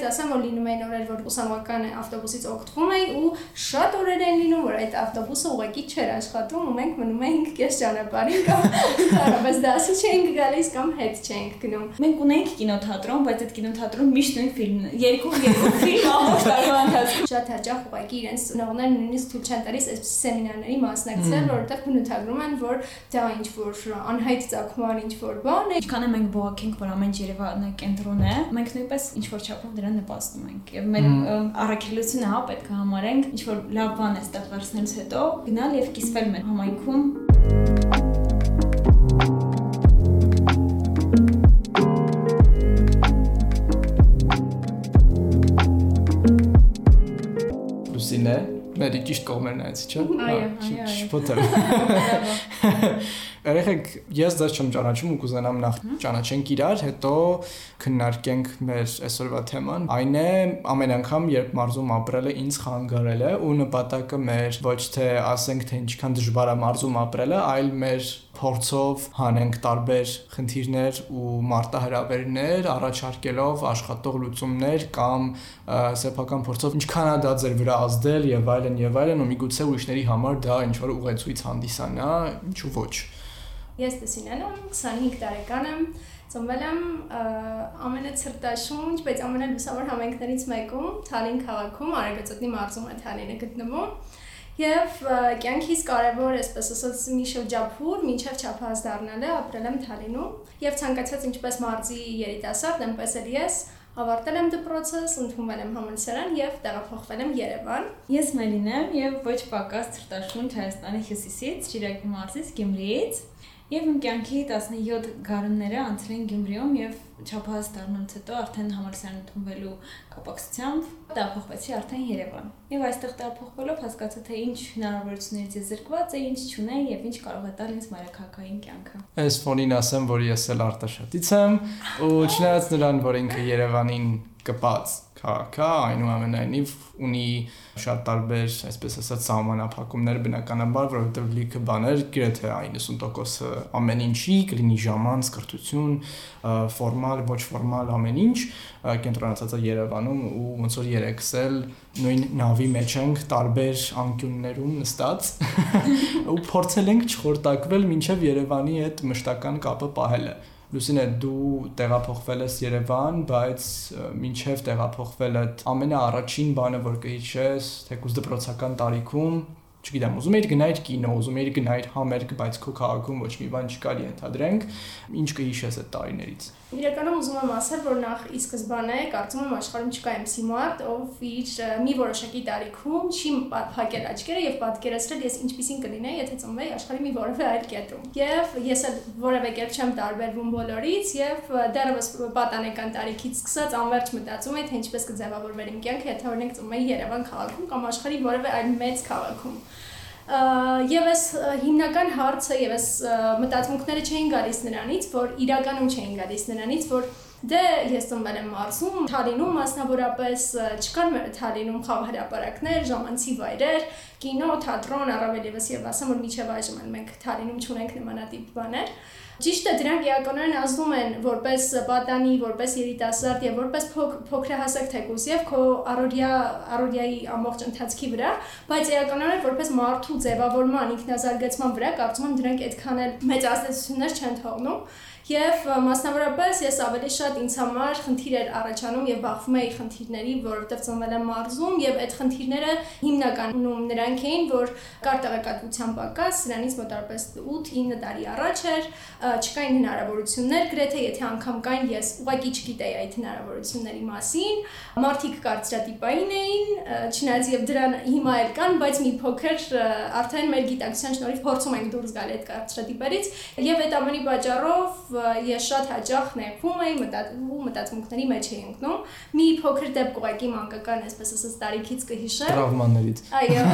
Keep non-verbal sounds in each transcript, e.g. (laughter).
բայց ասեմ որ լինում էին օրեր որ ուսանողական ավտոբուսից օգտվում էի ու շատ օրեր են լինում որ այդ ավտոբուսը ուղղակի չէր աշխատում ու մենք մնում էինք կես ճանապարհին կամ (laughs) հարաբես դասի չէինք գալիս կամ հետ չէինք գնում մենք ունենք կինոթատրոն բայց այդ կինոթատրոն միշտ նույն ֆիլմն երկու երկու ֆիլմ ամբողջ տարվա ընթացքում շատ հաճախ ուղղակի իրենց նողներ նույնիսկ թույլ չեն տալիս այսպիսի սեմինարների մասնակցել որովհետև բնութագրում են որ դա ինչ որ անհայտ ցակման ինչ որ բան է ինչքան է մենք բողոքենք որ ամեն Երևանը կենտրոն է մենք նույնպես ինչ որ չափով դրան նպաստում ենք եւ մեր առաքելությունը հա պետք է համարենք ինչ որ լավ բան է ստեղ վերցնելուց հետո գնալ եւ կիսվել մեր համայնքում Լուսինե մերի ճիշտ կողմերն այց, չէ՞։ Այո, այո։ Շփոթել։ Երեխեք, ես դեռ չեմ ճանաչում ու կուզենամ նախ ճանաչենք իրար, հետո քննարկենք մեր այսօրվա թեման։ Այն է ամեն անգամ, երբ մարզում ապրելը ինձ խանգարել է ու նպատակը մեր ոչ թե ասենք թե ինչքան դժվար է մարզում ապրելը, այլ մեր փորձով հանենք տարբեր խնդիրներ ու մարտահրավերներ, առաջարկելով աշխատող լուծումներ կամ սեփական փորձով ինչքան է դա ձեր վրա ազդել եւ այլն եւ այլն ու միգուցե ուրիշների համար դա ինչ որ ուղեցույց հանդիսանա, ինչու ոչ։ Ես Տեսինան եմ, 25 տարեկան եմ, ծնվել եմ ամենացրտաշունչ, բայց ամենալուսավոր համայնքներից մեկում, Թալին քաղաքում, Արագածոտնի մարզում է Թալինը գտնվում։ Եվ կյանքիս կարևոր, այսպես ասած, մի շրջափուր, մինչև չափահաս դառնալը ապրել եմ Թալինում եւ ցանկացած ինչպես մարզի երիտասարդ, այնպես էլ ես ավարտել եմ դպրոցս, ընդունվել եմ համալսարան եւ տեղափոխվել եմ Երևան։ Ես Մելին եմ եւ ոչ պակաս ցրտաշունչ Հայաստանի հյուսիսից, Շիրակի մարզից, Գյումրիից։ Եվ իմ կյանքի 17 գարունները անցել են Գյումրիում եւ չափահաս դառնալուց հետո արդեն համալսարան ընդունվելու կապակցությամբ տեղափոխվեցի արդեն Երևան։ Եվ այստեղ տեղափոխվելով հասկացա թե ինչ հնարավորություններից է զրկված է, ինչ չունեմ եւ ինչ կարող է տալ ինձ մայրաքաղաքային կյանքը։ Այս ֆոնին ասեմ, որ ես էլ արտաշատից եմ ու չնայած նրան, որ ինքը Երևանին կպած քաղաքը այնուամենայնիվ ունի շատ տարբեր, այսպես ասած, սահմանափակումներ բնականաբար, որովհետև լիքը բաներ, գրեթե 90%-ը ամեն ինչի, կլինի ժամանց, կրթություն, ֆորմալ, ոչ ֆորմալ ամեն ինչ, կենտրոնացած է Երևանում ու ոնց որ երեքս էլ նույն նավի մեջ ենք տարբեր անկյուններում նստած (laughs) (laughs) ու փորձել ենք չխորտակվել մինչև Երևանի հետ մշտական կապը պահելը Լուսինե դու տեղափոխվել ես Երևան, բայց մինչև տեղափոխվելը ամենաառաջին բանը որ կհիշես, թեկուզ դպրոցական տարիքում չգիտեմ, ուզում էիր գնայր կինո, ուզում էիր գնայր համերգ, բայց քո քաղաքում ոչ մի բան չկար ենթադրենք, ինչ կհիշես այդ տարիներից։ Իրականում ուզում եմ ասել, որ նախ ի սկզբանե կարծում եմ աշխարհում չկա MC մարդ, ով իր մի որոշակի տարիքում չի փակել աչքերը եւ պատկերացրել ես ինչպեսին կլինեի, եթե ծնվեի աշխարհի մի որևէ այլ կետում։ Եվ ես էլ որևէ կերպ չեմ տարբերվում բոլորից եւ դեռևս պատանեկան տարիքից սկսած անverջ մտածում եի, թե ինչպես կձևավորվեր իմ կյանքը, եթե օրինակ ծնվեի Երևան քաղաքում կամ աշխարհի որևէ այլ մեծ քաղաքում եւ այս հիմնական հարցը եւ այս մտածմունքները չէին գալիս նրանից, որ իրականում չէին գալիս նրանից, որ դե ես ծնվել եմ մարզում, Թալինում մասնավորապես չկան Թալինում խաղահրապարակներ, ժամանցի վայրեր, կինո, թատրոն, առավել եւս եւ ասեմ որ միջև այժմ մենք Թալինում չունենք նմանատիպ բաներ։ Ճիշտ է, դրանք իրականորեն ազդում են որպես պատանի, որպես երիտասարդ եւ որպես փոքրահասակ թեկուս եւ քո առօրյա առօրյայի ամբողջ ընթացքի վրա, բայց իրականորեն որպես մարդու ձևավորման, ինքնազարգացման վրա կարծում եմ դրանք այդքան էլ մեծ ազդեցություններ չեն թողնում Եվ մասնավորապես ես ավելի շատ ինձ համար խնդիր էր առաջանում եւ բախվում էի խնդիրների, որովհետեւ ծնվել եմ մարզում եւ այդ խնդիրները հիմնականում նրանք էին, որ կար տեղեկատվության պակաս, սրանից մոտավորապես 8-9 տարի առաջ էր, չկային հնարավորություններ, գրեթե եթե անգամ կային, ես ուղղակի չգիտեի այդ հնարավորությունների մասին։ Մարդիկ կարծրատիպային էին, չնայած եւ դրան հիմա էլ կան, բայց մի փոքր արդեն մեր գիտակցության շնորհիվ փորձում ենք դուրս գալ այդ կարծրատիպերից եւ այդ ամենի պատճառով ես շատ հաճախ նեղվում էի մտածում մտածմունքների մեջ էի ընկնում։ Մի փոքր դեպք ուղակի մանկական, այսպես ասած, տարիքից կհիշեմ։ Տրավմաներից։ Այո։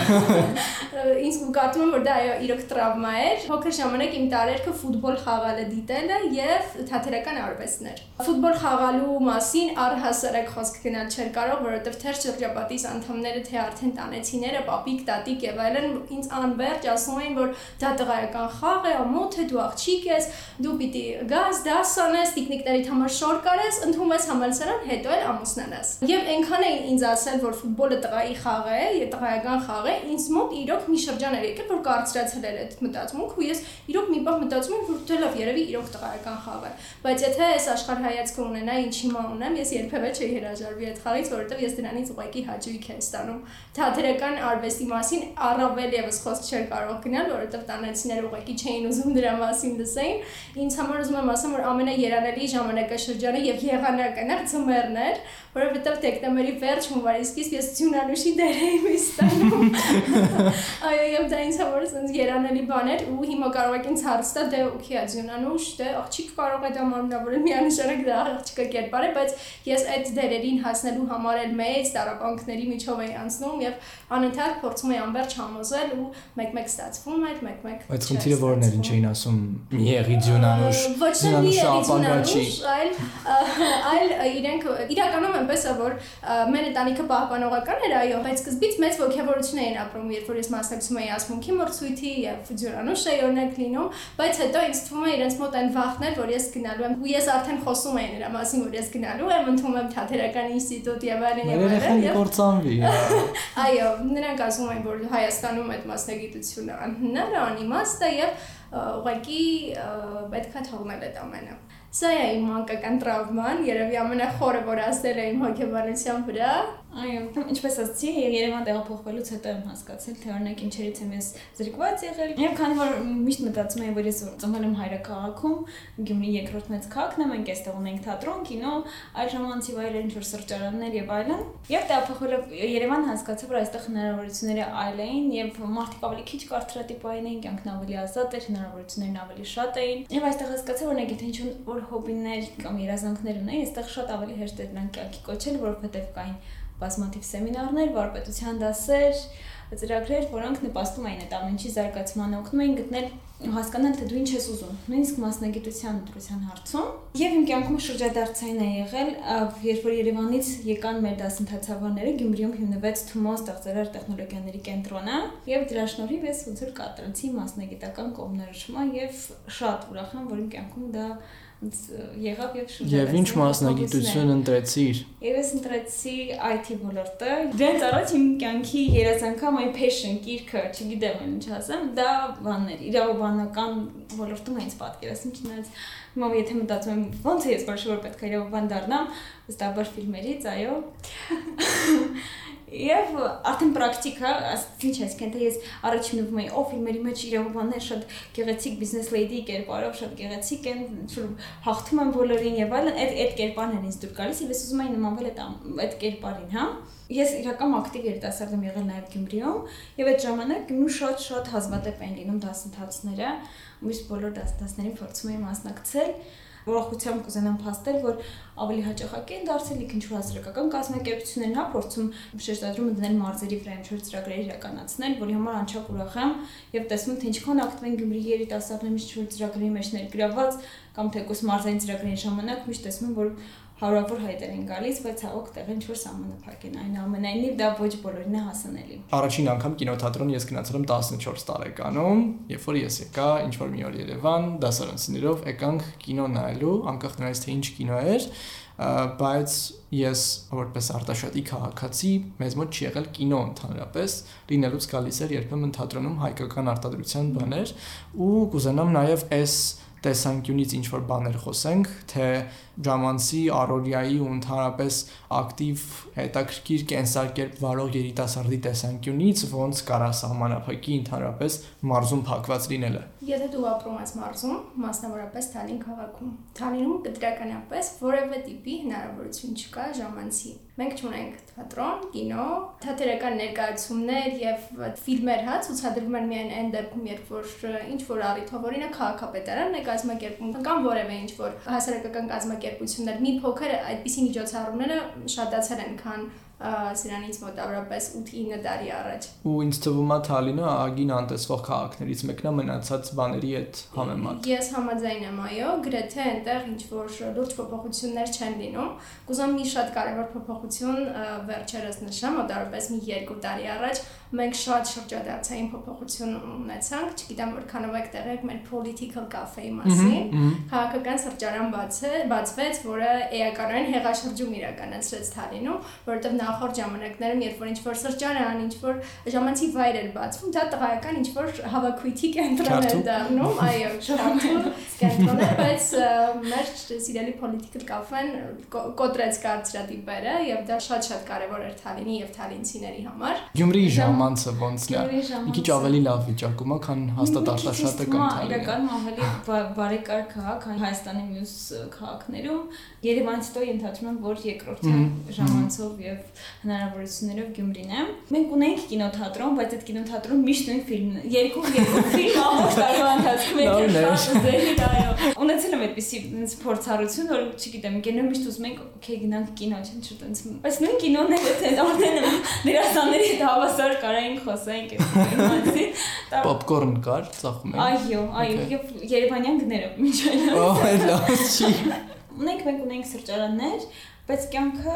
(laughs) Ինձ կարծում եմ, որ դա այո, իրոք տրավմա էր։ Փոքր ժամանակ իմ տարերքը ֆուտբոլ խաղալը դիտելը եւ թատերական արվեստներ։ Ֆուտբոլ խաղալու մասին առհասարակ խոսք գնալ չէր կարող, որովհետեւ թեր շրջապատիս անդամները թե արդեն տանեցիները, պապիկ, տատիկ եւ այլն ինձ անverջ ասում էին, որ դա տղայական խաղ է, ամոթ է, դու աղջիկ ես, դու պիտի գաս, դաս անես, տիկնիկներիդ համար շոր կարես, ընդունվես համալսարան, հետո էլ ամուսնանաս։ Եվ այնքան էին ինձ ասել, որ ֆուտբոլը տղայի խաղ է, եւ տղայական խաղ է, ինձ մոտ իրոք մի շրջան էր եկել, որ կարծրացել էր այդ մտածմունքը, ու ես իրոք մի բան մտածում եմ, որ դե լավ, երևի իրոք տղայական խաղ է։ Բայց եթե այս աշխարհ հայացքը ունենա, ինչ հիմա ունեմ, ես երբևէ չէի հրաժարվի այդ խաղից, որովհետեւ ես դրանից ուղղակի հաճույք եմ ստանում։ Թատերական արվեստի մասին առավել եւս խոսք չէր կարող գնալ, որովհետեւ տանեցիները ուղղակի չէին ուզում դրա մասին լսեին։ Ինձ համար ուզում եմ ասեմ, որ ամենաերանելի ժամանակաշրջանը եւ եղանակն է ծմերն էր, որովհետեւ դեկտեմբերի վերջ հունվարի սկիզբ ես Ձյունանուշի դեր էի ստանում։ (laughs) Այո, եւ դա ինձ համար sense երանելի բան էր ու հիմա կարող եք ինձ հարցնա դե օքեյ Ձյունանուշ, դե աղջիկ կարող է դա մարմնավորել միանշանակ դա աղջիկը կերպար է, բայց ես այդ դերերին հասնելու համար էլ մեծ տարապանքների միջով էի անցնում եւ անընդհատ փորձում էի անverջ համոզել ու մեկ-մեկ ստացվում էր, մեկ-մեկ Բայց խնդիրը որն էր, ինչ էին ասում, մի եղի Ձյունանուշ, Ձյունանուշը ապանգաչի։ Այլ այլ իրենք իրականում այնպես է որ մեր ընտանիքը պահպանողական էր, այո, բայց սկզբից մեծ ողջավորություն էին ապրում, երբ որ ես մասնակցում էի ասմունքի մրցույթի եւ Ձյուրանուշ էի օրինակ լինում, բայց հետո ինձ թվում է իրենց մոտ այն վախն էր, որ ես գնալու եմ, ու ես արդեն խոսում էի նրա մասին, որ ես գնալու եմ, ընդունում եմ թատերական ինստիտուտ եւ այլն եւ այլն։ Երբ կործանվի։ Այո, նրանք ասում են, որ Հայաստանում այդ մասնագիտությունը անհնար է, անիմաստ է եւ ուղղակի պետքա թողնել այդ ամենը։ Սա է իմ մանկական տրավման, երևի ամենախորը, որ ասել եմ հոգեբանության վրա, Այո, ինչպես ասացի, Երևան տեղափոխվելուց հետո եմ հասկացել, թե օրինակ ինչերից եմ ես զրկված եղել։ Եվ քանի որ միշտ մտածում եմ, որ ես ծնվել եմ հայրաքաղաքում, Գյումրի երկրորդ մեծ քաղաքն է, մենք այստեղ ունենք թատրոն, կինո, այլ ժամանցի վայրեր, ինչ որ սրճարաններ եւ այլն։ Եվ տեղափոխվելով Երևան հասկացա, որ այստեղ հնարավորությունները այլ էին եւ մարդիկ ավելի քիչ կարծրատիպային էին, կյանքն ավելի ազատ էր, հնարավորություններն ավելի շատ էին։ Եվ այստեղ հասկացա, որ եթե ինչ որ հոբիներ կամ երազանքներ ունեի, այստեղ շատ ավելի հեշտ է դրանք կյանքի կոչել, որովհետեւ կային բազմաթիվ սեմինարներ, վարպետության դասեր, ծրագրեր, որոնք նպաստում էին այդ ամենի զարգացմանը, օգնում էին գտնել հասկանալ թե դու ինչ ես ուզում, նույնիսկ մասնագիտության ընտրության հարցում։ Եվ իմ կյանքում շրջադարձային է եղել, երբ որ Երևանից եկան մեր դասընթացավարները, Գյումրիում հիմնվեց Թումո ստեղծարար տեխնոլոգիաների կենտրոնը, եւ դրա շնորհիվ ես ոնց որ կատարեցի մասնագիտական կողմնորոշումը եւ շատ ուրախ եմ, որ իմ կյանքում դա եղավ եւ շուտ։ Եվ ինչ մասնագիտություն ընտրեցիր։ ես ընտրեցի IT ոլորտը։ Դրանց առաջ իմ կյանքի երազանքը my passion գիրքը, չգիտեմ ինչ ասեմ, դա բաններ, իրավաբանական ոլորտում է ինձ պատկերացնում, չնայած հիմա եթե մտածում եմ ոնց է ես որոշ որ պետք է իրավաբան դառնամ, վստահաբար ֆիլմերից, այո։ Եվ արդեն պրակտիկա, ինչ այսքան թե ես առաջին ուվում էի, ով ֆիլմերի մեջ իրավաբաններ շատ գեղեցիկ բիզնես լեյդի կերպարով շատ գեղեցիկ են, ինչ-որ հաղթում են բոլորին եւ այլն, այդ այդ կերպարն են ինձ դուր գալիս եւ ես ուզում եի նմանվել այդ այդ կերպարին, հա։ Ես իրական ակտիվ երիտասարդ եմ եղել նաև Գյումրիում եւ այդ ժամանակ Գյումրու շատ-շատ հազվադեպ են լինում դասընթացները, միշտ բոլոր դասընթացներին փորձում եմ մասնակցել ուրախությամբ կուզենամ փաստել, որ ավելի հաճախակ են դարձել ինչ որ հասարակական կազմակերպություններն, հա, փորձում շեշտադրում դնել մարզերի վրա ինչ որ ծրագրեր իրականացնել, որի համար անչափ ուրախ եմ եւ տեսնում թե ինչքան ակտիվ են Գյումրիի երիտասարդները ինչ որ ծրագրերի մեջ ներգրաված կամ թեկուս մարզային ծրագրերի ժամանակ միշտ տեսնում որ հարյուրավոր հայտեր են գալիս, բայց ցավոք տեղ ինչ որ սահմանափակ են։ Այնուամենայնիվ դա ոչ բոլորին է հասանելի։ Առաջին անգամ կինոթատրոն ես գնացել եմ 14 տարեկանում, երբ որ ես եկա ինչ որ մի օր Երևան, դասարանցիներով եկանք կինո նայելու, անկախ նրանից թե ինչ կինո էր, բայց ես որպես արտաշատի քաղաքացի մեզ մոտ չի եղել կինո ընդհանրապես լինելուց գալիս էր երբեմն թատրոնում հայկական արտադրության բաներ ու կուզենամ նաև այս տեսանկյունից ինչ որ բաներ խոսենք, թե ժամանցի, առօրյայի ու ընդհանրապես ակտիվ հետաքրքիր կենսակերպ վարող երիտասարդի տեսանկյունից ոնց կարա սահմանափակի ընդհանրապես մարզում փակված լինելը։ Եթե դու ապրում ես մարզում, մասնավորապես Թալին քաղաքում, Թալինում կտրականապես որևէ տիպի հնարավորություն չկա ժամանցի Մենք ունենք թատրոն, կինո, թատերական ներկայացումներ եւ ֆիլմեր հա ցուցադրվում են միայն այն դեպքում, երբ որ ինչ որ առիթով օրինակ քաղաքապետարանն է կազմակերպում կամ որևէ ինչ որ հասարակական կազմակերպություններ։ Մի փոքր այդպիսի միջոցառումները շատացել են, քան սրանից մոտավորապես 8-9 տարի առաջ։ Ու ինձ թվում է Թալինը ագին անտեսվող քաղաքներից մեկն է մնացած բաների հետ համեմատ։ Ես համաձայն եմ, այո, գրեթե այնտեղ ինչ որ լուրջ փոփոխություններ չեն լինում։ Կուզում մի շատ կարևոր փոփոխություն վերջերս նշեմ, մոտավորապես մի 2 տարի առաջ մենք շատ շրջադարձային փոփոխություն ունեցանք, չգիտեմ որքանով եք տեղեկ մեր political cafe-ի մասին։ Քաղաքական սրճարան բացվեց, որը էականորեն հեղաշրջում իրականացրեց Թալինում, որովհետև նախորդ ժամանակներում, երբ որ ինչ-որ սրճարան, ինչ-որ ժամանցի վայր էր բացվում, դա տղայական ինչ-որ հավաքույթի կենտրոն էր դառնում, այո, (laughs) շարթու կենտրոն էր, բայց մեր սիրելի political cafe-ն կոտրեց կարծրատիպերը եւ դա շատ-շատ կարեւոր էր Թալինի եւ թալինցիների համար։ Գյումրիի ժամանցը ոնց է։ Մի քիչ ավելի լավ վիճակում է, քան հաստատ արտաշատը կամ Թալինը։ Իրականում ավելի բարեկարգ քաղաք Հայաստանի մյուս քաղաքներում Երևանից հետո ենթադրում եմ, որ երկրորդյան ժամանցով եւ հնարավորություններով Գյումրին է։ Մենք ունենք կինոթատրոն, բայց այդ կինոթատրոն միշտ նույն ֆիլմն է։ Երկու երկու ֆիլմ ամբողջ տարվա ընթացքում ենք շատ դերի, այո։ Ունեցել եմ այդպեսի ինձ փորձառություն, որ չգիտեմ, գնում միշտ ուզում ենք, օքեյ գնանք կինո, չէ՞ չէ՞ տենց։ Բայց նույն կինոն է, թե արդեն դերասանների հետ հավասար կարային խոսենք այդ մասին։ Պոպկորն կար, ծախում ենք։ Այո, այո, եւ Երևանյան գներով միջ այլ։ Օ, լավ չի։ Ունենք մենք ունենք սրճարաններ, բայց կյանքը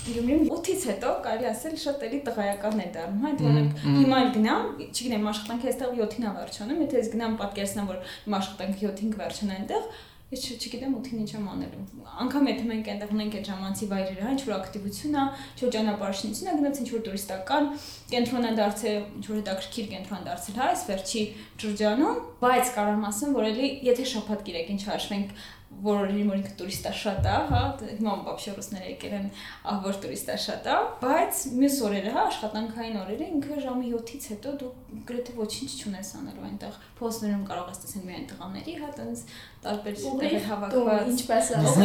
Գյումրիում 8-ից հետո կարելի ասել շատ էլի տղայական է դառնում, հա, դրանք հիմա էլ գնամ, չգիտեմ, աշխատանքը այստեղ 7-ին է վերջանում, եթե ես գնամ պատկերացնեմ, որ իմ աշխատանքը 7-ին կվերջանա այնտեղ, ես չգիտեմ 8-ին ինչ եմ անելու։ Անկամ եթե մենք այնտեղ ունենք այդ ժամանցի վայրերը, հա, ինչ որ ակտիվություն է, ինչ որ ճանապարհաշինություն է, գնաց ինչ որ տուրիստական կենտրոն է դարձել, ինչ որ հետաքրքիր կենտրոն դարձել, հա, այս վերջի շրջանում, բայց կարող եմ ասեմ, որ էլի եթե շփոթ գիրեք ինչ հաշվենք որին որ ինքը տուրիստա շատ է, հա, դե հիմա բաբշե ռուսները եկել են, ավոր տուրիստա շատ է, բայց մյուս օրերը, հա, աշխատանքային օրերը ինքը ժամի 7-ից հետո դու գրեթե ոչինչ չունես անելու այնտեղ։ Փոստներում կարող ես տեսնել միայն տղաների, հա, տենց տարբեր տեղեր հավաքված, ինչպես ասում։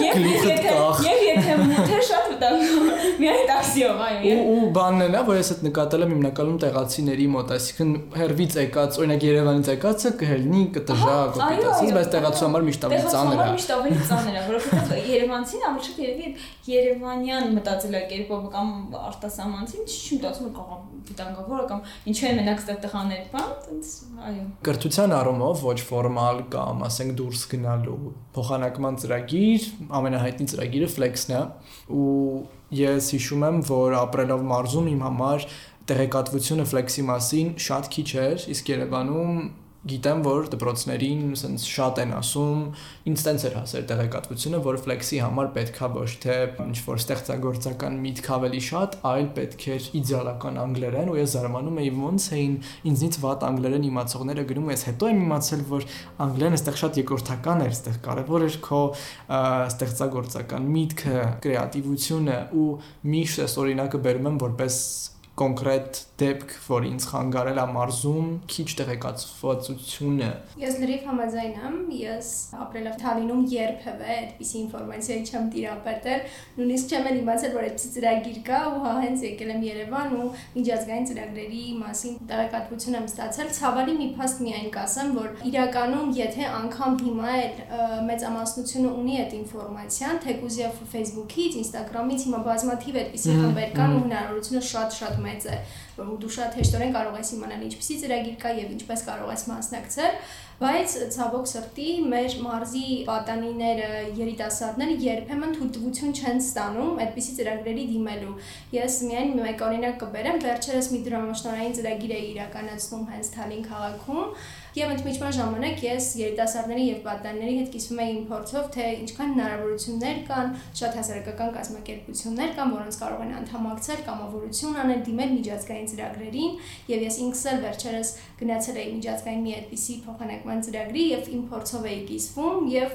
Եվ եթե եւ եթե թե շատ վտանգում, միայն տաքսիով, այո։ Ու բանն է նա, որ ես այդ նկատել եմ հիմնականում տեղացիների մոտ, այսինքն հերվից եկած, օրինակ Երևանից եկածը կհելնի, կտժա, կոպիտացից, բայց տեղացու համար միշտ ավելի ծանր է միշտ ավելի ծանր է որովհետեւ Երևանցին ավելի շատ երևի Երևանյան մտածելակերպով կամ արտասահմանցին չի մտածում որ կարող վտանգավոր կամ ինչու են մենակ ստեղ տղաներ բան տենց այո կրթության առումով ոչ ֆորմալ կամ ասենք դուրս գնալու փոխանակման ծրագիր, ամենահայտնի ծրագիրը Flex-ն է ու ես հիշում եմ, որ ապրելով մարզում իմ համար տեղեկատվությունը Flex-ի մասին շատ քիչ էր, իսկ Երևանում գիտեմ, որ դպրոցներին ասենց շատ են ասում, ինձ տենց էր հասել տեղեկատվությունը, որ ֆլեքսի համար պետքա ոչ թե ինչ որ ստեղծագործական միտք ավելի շատ, այլ պետք էր իդեալական անգլերեն, ու ես զարմանում էի ոնց էին ինձնից վատ անգլերեն իմացողները գրում, ես հետո եմ իմացել, որ անգլերենը այստեղ շատ երկրորդական էր, այստեղ կարևոր էր քո ստեղծագործական միտքը, կրեատիվությունը ու միշտ այս օրինակը բերում եմ որպես կոնկրետ դեպք, որ ինձ խանգարել է մարզում, քիչ տեղեկացվածությունը։ Ես լրիվ համաձայն եմ, ես ապրելով Թալինում երբևէ այդպիսի ինֆորմացիայի չեմ տիրապետել, նույնիսկ չեմ էլ իմացել, որ այդպիսի ծրագիր կա ու հա հենց եկել եմ Երևան ու միջազգային ծրագրերի մասին տեղեկատվություն եմ ստացել։ Ցավալի մի փաստ միայն կասեմ, որ իրականում եթե անգամ հիմա էլ մեծամասնությունը ունի այդ ինֆորմացիան, թեկուզ եւ Facebook-ից, Instagram-ից հիմա բազմաթիվ այդպիսի խմբեր կան ու հնարավորությունը շատ-շատ մեծ է, որ դու շատ հեշտորեն կարող ես իմանալ ինչպիսի ծրագիր կա եւ ինչպես կարող ես մասնակցել, բայց ցավոք սրտի մեր մարզի պատանիները, երիտասարդները երբեմն թույլտվություն չեն ստանում այդպիսի ծրագրերի դիմելու։ Ես միայն մեկ օրինակ կբերեմ, վերջերս մի դրամաշնորհային ծրագիր է իրականացնում հենց Թալին քաղաքում Եվ ընդմիջման ժամանակ ես երիտասարդների եւ պատանիների հետ կիսվում էի իմ փորձով, թե ինչքան հնարավորություններ կան, շատ հասարակական կազմակերպություններ կան, որոնց կարող են անդամակցել, կամավորություն անել, դիմել միջազգային ծրագրերին, եւ ես ինքս էլ վերջերս գնացել էի միջազգային մի այդպիսի փոխանակման ծրագրի եւ իմ փորձով էի կիսվում եւ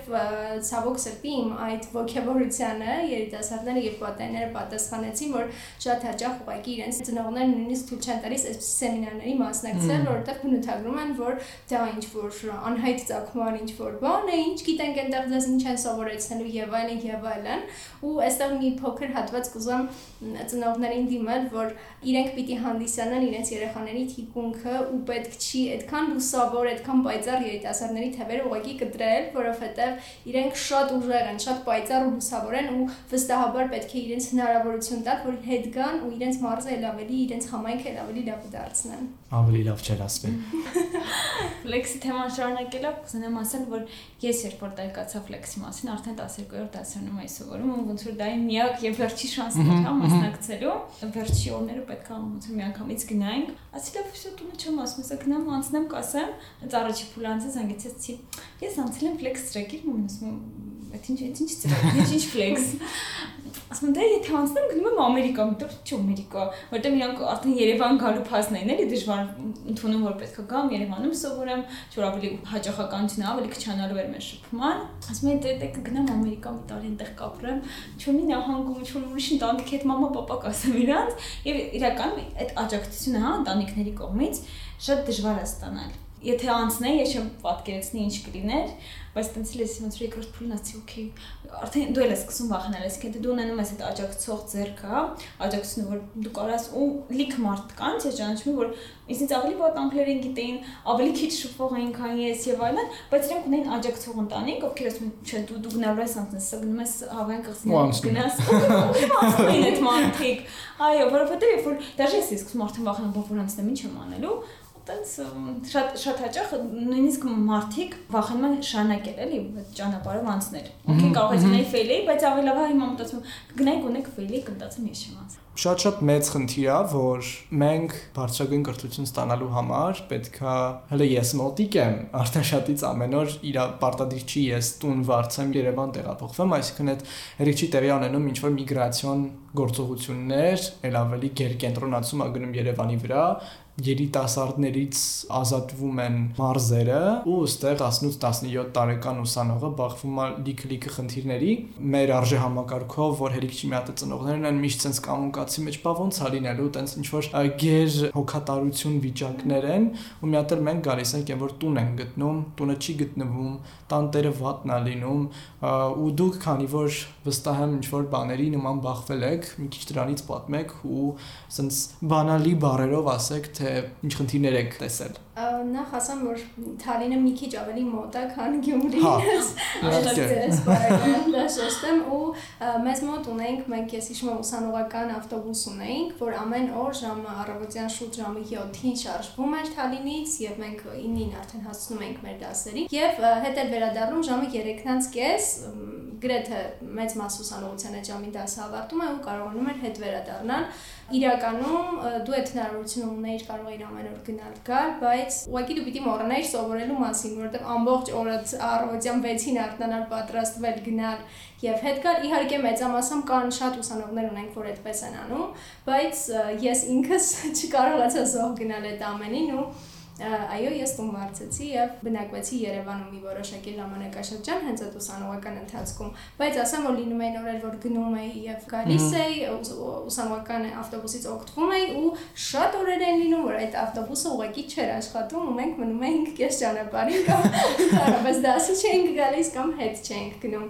ցավոք սրտի իմ այդ ողջավորությանը երիտասարդները եւ պատանիները պատասխանեցին, որ շատ հաճախ ուղղակի իրենց ծնողներն նույնիսկ թույլ չեն տալիս այսպիսի սեմինարների մասնակցել, որովհետեւ բնութագրում են, որ դա ինչ որ անհայտ ցակման ինչ որ բան է, ինչ գիտենք այնտեղ դες ինչ են սովորեցնելու եւ այլն եւ այլն, ու այստեղ մի փոքր հատված կուզեմ ծնողներին դիմել, որ իրենք պիտի հանդիսանան իրենց երեխաների թիկունքը ու պետք չի այդքան լուսավոր, այդքան պայծառ երիտասարդների թևերը ուղղակի կտրել, որովհետեւ իրենք շատ ուժեղ են, շատ պայծառ ու լուսավոր են ու վստահաբար պետք է իրենց հնարավորություն տալ, որ հետ գան ու իրենց մարզը ել ավելի, իրենց համայնքը ել ավելի լավ դարձնեն։ Ավելի լավ չէր ասվել։ (laughs) Ֆլեքսի թեման շարունակելով կուզենամ ասել, որ ես երբ որ տեղեկացա ֆլեքսի մասին, արդեն 12-րդ դասարանում էի սովորում, ու ոնց որ դա իմ միակ եւ վերջի շանսն էր հա մասնակցելու։ Վերջի օրները պետք է ոնց որ միանգամից գնայինք։ Ասիլա ֆիսո տունը չեմ ասում, ասա գնամ անցնեմ կասեմ, հենց առաջի փուլանցը զանգեցեցի։ Ես անցել եմ ֆլեքս տրեկիր, ու ասում Այդ ինչ ինչ ինչ ինչ ֆլեքս։ Ասում դե եթե անցնեմ գնում եմ Ամերիկա, մտոր չի Ամերիկա, որտեղ իրանք արդեն Երևան գալու փասն են, էլի դժվար ընդունում որ պետք է գամ Երևանում սովորեմ, որ ավելի հաճախականություն ավելի քչանալու էր մեր շփման։ Ասում եմ դե դե կգնամ Ամերիկա մի տարի այնտեղ կապրեմ, չունի նահանգում, չունի ուրիշ ընտանիքի հետ մամա պապա կասեմ իրանց, եւ իրական այդ աջակցությունը հա ընտանիքների կողմից շատ դժվար է ստանալ եթե անցնեի, ես չեմ պատկերացնի ինչ կլիներ, բայց տենց էլ ես ոնց որ երկրորդ փուլն ասի, օքեյ, արդեն դու ես սկսում վախենալ, այսինքն դե դու ունենում ես այդ աջակցող ձեռքը, հա, աջակցությունը որ դու կարաս ու լիք մարդ կան, ես ճանաչում որ ինձ ավելի վատ անգլեր են գիտեին, ավելի քիչ շփող էին քան ես եւ այլն, բայց իրենք ունեին աջակցող ընտանիք, ովքեր ասում են, չէ, դու դու գնալու ես անցնես, սա գնում ես հավայն կղզին գնաս, ասում են այդ մարդիկ, այո, որովհետեւ երբ որ դաժե ես սկսում արդեն վախենում, որ անցնեմ, ինչ եմ անելու, տենց շատ շատ հաճախ նույնիսկ մարդիկ վախենում են շարունակել էլի ճանապարհով անցնել։ Okay, կարող է լինել ֆեյլի, բայց ավելի լավ է հիմա մտածում գնայք ունեք ֆեյլի, կընտածում ես չեմ անցել շատ-շատ մեծ խնդիր է, որ մենք բարձրագույն կրթություն ստանալու համար պետքա հələ ես մոտիկ եմ, արդեն շատից ամեն օր իր պարտադիր չի ես տուն վարձեմ Երևան տեղափոխվեմ, այսինքն այդ երիքի տեղի ունենում ինչ որ միգրացիոն գործողություններ, ել ավելի գերկենտրոնացում ա գնում Երևանի վրա, երիտասարդներից ազատվում են մարզերը ու ըստեղ 18-17 տարեկան ուսանողը բախվում է լիքը-լիքը խնդիրների մեր արժե համակարգով որ հերիքի մի հատ ծնողներն են միշտ sense կամունկացի մեջ բա ոնց է լինելու տենց ինչ որ գեր հոգատարություն վիճակներ են ու մի հատ էլ մենք գալիս ենք այն որ տուն են գտնում տունը չի գտնվում տանտերը վատնա լինում ու դուք քանի որ վստահ եմ ինչ որ բաների նման բախվել եք մի քիչ դրանից պատմեք ու sense բանալի բառերով ասեք թե թե ինչ խնդիրներ եք տեսել նախ ասեմ որ Թալինը մի քիչ ավելի մոտ է քան Գյումրին բարեկամ դաշտեմ ու մեզ մոտ ունենք մենք ես հիշում եմ ուսանողական ավտոբուս ունեինք որ ամեն օր ժամը առավոտյան շուտ ժամը 7-ին շարժվում էր Թալինից եւ մենք 9-ին արդեն հասնում ենք մեր դասերի եւ հետ էլ վերադառնում ժամը 3-ից կես գրեթե մեծ մաս ուսանողության այդ ժամի դասը ավարտում է ու կարողանում էր հետ վերադառնալ իրականում դու այդ հնարավորությունը ունեիր կարող էիր ամեն օր գնալ գալ բայց ուղղակի դու պիտի մոռանայիր սովորելու մասին, որովհետև ամբողջ օրը առավոտյան 6-ին արթնանալ, պատրաստվել, գնալ եւ հետ գալ։ Իհարկե մեծամասամբ կան շատ ուսանողներ ունենք, որ այդպես են անում, բայց ես ինքս չկարողացա զոհ գնալ այդ ամենին ու այո, ես տուն վարձեցի եւ բնակվեցի Երևանում մի որոշակի ժամանակաշրջան հենց այդ ուսանողական ընթացքում, բայց ասեմ, որ լինում էին օրեր, որ գնում էի եւ գալիս էի, ուսանողական ավտոբուսից օգտվում էի ու շատ օրեր են լինում, որ այդ ավտոբուսը ուղղակի չէր աշխատում ու մենք մնում էինք կես ճանապարհին կամ (laughs) կարողես դասի չէինք գալիս կամ հետ չէինք գնում։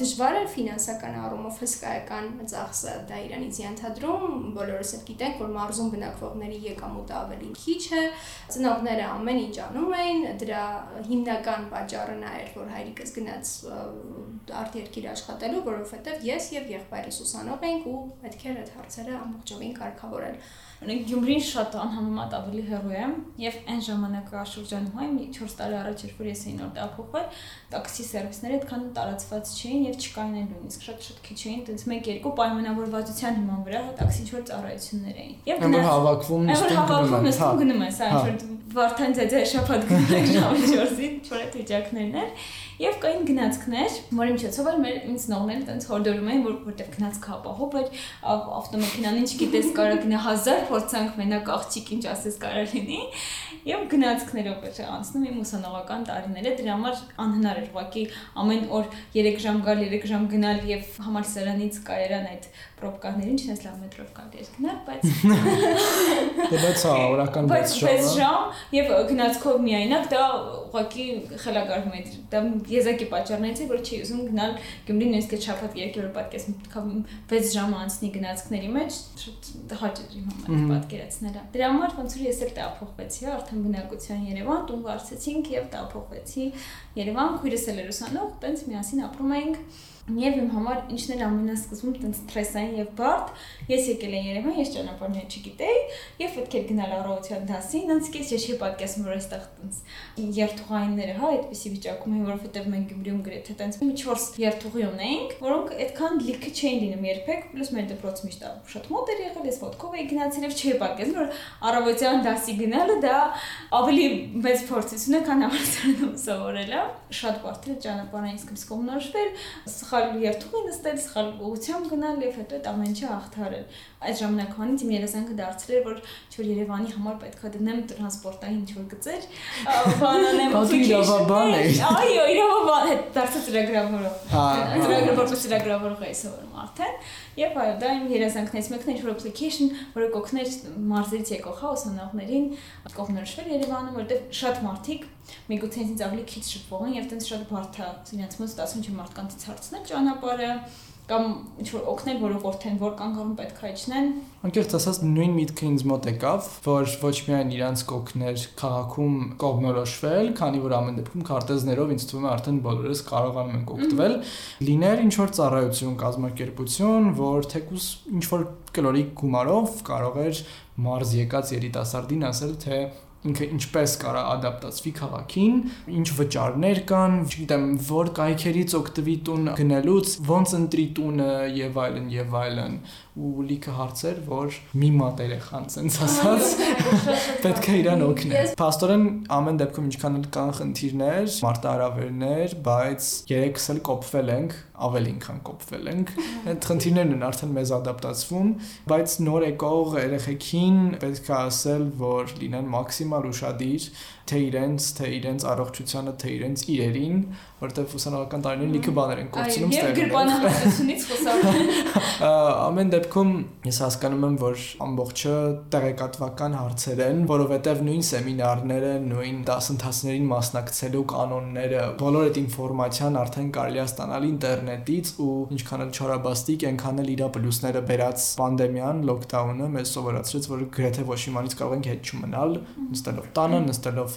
Դժվար է ֆինանսական առումով հսկայական ծախսը դա իրանից ենթադրում, բոլորս էլ գիտենք, որ մարզում բնակվողների եկամուտը ավելի քիչ է, ծնողները ծնողները ամեն ինչ անում էին, դրա հիմնական պատճառը նա էր, որ հայրիկս գնաց արտերկիր աշխատելու, որովհետև ես եւ եղբայրս ուսանող էինք ու պետք էր այդ հարցերը ամբողջովին կարգավորել։ Ունենք Գյումրին շատ անհամեմատ ավելի հեռու է եւ այն ժամանակաշրջանում մի 4 տարի առաջ էր որ ես էի նոր տեղափոխվել, տաքսի սերվիսները այդքան տարածված չէին եւ չկային էլ նույնիսկ շատ-շատ քիչ էին, տենց 1-2 պայմանավորվածության հիման վրա տաքսի ինչ որ ծառայություններ էին։ Եվ գնաց հավաքվում նստում գնում ես, հա գնում ես, այն որ Վարդան ձեձե շփոթ գնալ ժամը 4-ին, չոր այդ վիճակներն էր։ Եվ կային գնացքներ, որի միջոցով էլ մեր ինձ նողները տենց հորդորում էին, որ որտեղ գնացքը ապահով էր, ավտոմեքենան ինչ գիտես կարա գնա 1000 փորձանք մենակ աղջիկ ինչ ասես կարա լինի եւ գնացքներով էր անցնում իմ ուսանողական տարիները դրա համար անհնար էր ուղղակի ամեն օր 3 ժամ գալ 3 ժամ գնալ եւ համալսարանից կայարան այդ պրոբկաներին չնես լավ մետրով գալ երկնալ բայց Դե բայց հա օրական 6 ժամ 6 ժամ եւ գնացքով միայնակ դա ուղղակի խելագարվում է դա եզակի պատճառներից է որ չի ուզում գնալ Գյումրի նույնիսկ այդ շաբաթ երկի օր պատկես 6 ժամ անցնի գնացքների մեջ շատ հաճելի համար պատկերացնելա դրա համար ոնց որ ես էլ տափոխվեցի արդեն արդեն բնակության Երևան, տուն վարձեցինք եւ տափոխվեցի Երևան, քույրս էլ էր ուսանող, տենց միասին ապրում էինք Եվ իմ համար ինչն էր ամենասկզբում տենց սթրեսային եւ բարդ, ես եկել եմ Երևան, ես ճանապարհներ չգիտեի, եւ պետք էր գնալ առողջության դասին, անց քիչ ես չի պատկասում, որ այստեղ տենց երթուղայինները, հա, այդպեսի վիճակում էին, որովհետեւ մենք Գյումրիում գրեթե տենց մի 4 երթուղի ունեինք, որոնք այդքան լիքը չէին լինում երբեք, պլյուս մեր դպրոցը միշտ շատ մոտ էր եղել, ես ոդկով էի գնացել եւ չէի պատկասում, որ առողջության դասի գնալը դա ավելի մեծ փորձություն է, քան համալսարանում սովորելը։ Շատ բարդ էր ճանապարհային սկսում սխալ երթուղի նստել, սխալ ուղությամբ գնալ եւ հետո այդ ամեն ինչը հաղթարել։ Այդ ժամանակվանից իմ երազանքը դարձել էր, որ չոր Երևանի համար պետքա դնեմ տրանսպորտային ինչ-որ գծեր, բանանեմ application։ Այո, իրավաբան հետ դարձա ծրագրավորող։ Ծրագրավորող ծրագրավորող էի սովորում արդեն։ Եվ այո, դա իմ երազանքներից մեկն է ինչ-որ application, որը կօգներ մարզերից եկող հա ուսանողներին կողմնորոշվել Երևանում, որտեղ շատ մարդիկ միգուցե ինձ ավելի քիչ շփվող են եւ տենց շատ բարդ է իրենց մոտ 15 մարդկանցից հարցնել ճանապարհը կամ ինչ որ օգնել, որ որթեն որ կանգառում պետք է իջնեն։ Անկեղծ ասած նույն միտքը ինձ մոտ եկավ, որ ոչ միայն իրանց կօգներ քաղաքում կողմնորոշվել, քանի որ ամեն դեպքում քարտեզներով ինձ թվում է արդեն բոլորս կարողանում ենք օգտվել, լիներ ինչ որ ծառայություն, կազմակերպություն, որ թեկուս ինչ որ կլորիկ գումարով կարող էր մարզ եկած երիտասարդին ասել, թե ինքը ինչպես կարա ադապտացվի քաղաքին, ինչ վճարներ կան, չգիտեմ, որ կայքերից օգտվի տուն գնելուց, ոնց ընտրի տունը եւ այլն եւ այլն ու լիքը հարցեր, որ մի մատ երեխան ցենց ասած (laughs) պետք է իրան օգնել։ Պաստորեն ամեն դեպքում ինչքան էլ կան խնդիրներ, մարտահրավերներ, բայց երեքս էլ կոփվել ենք, ավելինքան կոփվել ենք։ Այդ խնդիրներն են արդեն մեզ ադապտացվում, բայց նոր եկող երեխեքին պետք է ասել, որ լինեն մաքսիմալ ուշադիր, թե իրենց, թե իրենց առողջությանը, թե իրենց իրերին, որովհետև ուսանողական տարիներին լիքը բաներ են կորցնում Այո, եւ գրպանահատությունից խոսալ։ (laughs) Ամեն դեպքում ես հասկանում եմ, որ ամբողջը տեղեկատվական հարցեր են, որովհետև նույն սեմինարները, նույն դասընթացներին մասնակցելու կանոնները, բոլոր այդ ինֆորմացիան արդեն կարելի է ստանալ ինտերնետից ու ինչքան էլ չորաբաստիկ, այնքան էլ իր պլյուսները բերած պանդեմիան, լոկդաունը մեզ սովորացրեց, որ գրեթե ոչ իմանից կարող ենք հետ չմնալ, նստելով տանը, նստելով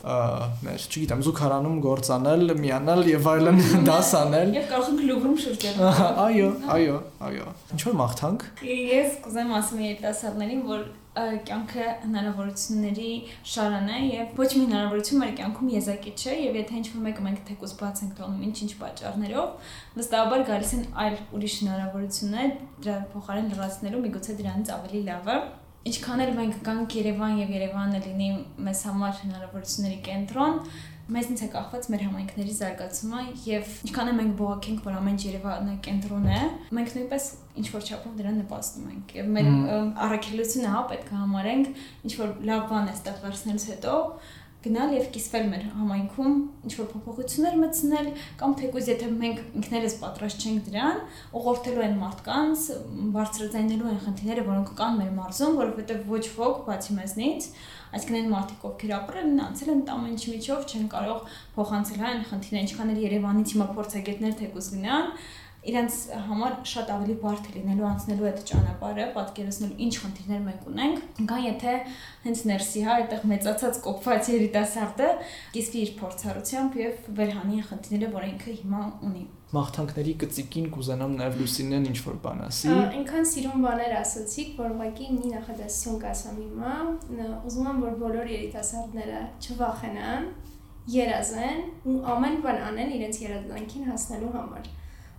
մեր, չգիտեմ, զուգարանում գործանել, միանալ եւ այլն դասանել։ Եվ կարող ենք լուվրում շրջել։ Այո, այո, այո։ Ինչ որ մաղթանք։ Ես կուզեմ ասեմ երիտասարդներին, որ կյանքը հնարավորությունների շարան է եւ ոչ մի հնարավորություն մեր կյանքում եզակի չէ եւ եթե ինչ-որ մեկը մենք թեկուզ բաց ենք տոնում ինչ-ինչ պատճառներով վստահաբար գալիս են այլ ուրիշ հնարավորություններ դրա փոխարեն լրացնելու միգուցե դրանից ավելի լավը ինչքան էլ մենք գանք Երևան եւ Երևանը լինի մեզ համար հնարավորությունների կենտրոն, մեզնից է կախված մեր համայնքների զարգացումը եւ ինչքան է մենք բողոքենք, որ ամեն Երևանը կենտրոն է, մենք նույնպես ինչ որ չափով դրան նպաստում ենք եւ մեր առաքելությունը հա պետք է համարենք ինչ որ լավ բան է ստեղ վերցնելուց հետո գնալ եւ կիսվել մեր համայնքում, ինչ որ փոփոխություններ մտցնել կամ թեկուզ եթե մենք ինքներս պատրաստ չենք դրան, ուղղորդելու են մարդկանց, բարձրաձայնելու են խնդիրները, որոնք կան մեր մարզում, որովհետեւ ոչ ոք բացի մեզնից, այսինքն այն մարդիկ, ովքեր ապրել են, անցել են ամեն ինչ միջով, չեն կարող փոխանցել այն խնդիրները, ինչքան էլ Երևանից հիմա փորձագետներ թեկուզ գնան, իրենց համար շատ ավելի բարդ է լինելու անցնելու այդ ճանապարհը, պատկերացնելու ինչ խնդիրներ մենք ունենք, քան եթե հենց ներսի հա այդտեղ մեծացած կոփված երիտասարդը կիսվի իր փորձառությամբ եւ վերհանի խնդիրները, որ ինքը հիմա ունի մաղթանքների կծիկին կուզենամ նաև Լուսինեն ինչ որ բան ասի։ Այնքան սիրուն բաներ ասացիք, որ ուղղակի մի նախադասություն կասեմ հիմա, ուզում եմ որ բոլոր երիտասարդները չվախենան, երազեն ու ամեն բան անեն իրենց երազանքին հասնելու համար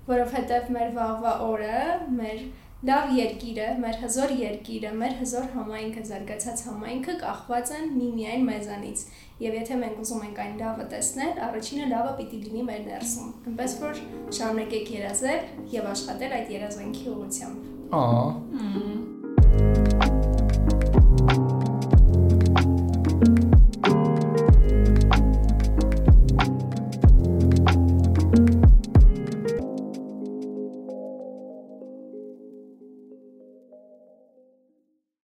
որովհետև մեր վաղվա օրը, մեր լավ երկիրը, մեր հզոր երկիրը, մեր հզոր համայնքը, զարգացած համայնքը կախված են միմիայն մեզանից։ Եվ եթե մենք ուզում ենք այն լավը տեսնել, առաջինը լավը պիտի լինի մեր ներսում։ Այնպես որ շարունակեք երազել եւ աշխատել այդ երազանքի ուղղությամբ։ Ահա։ Մմ,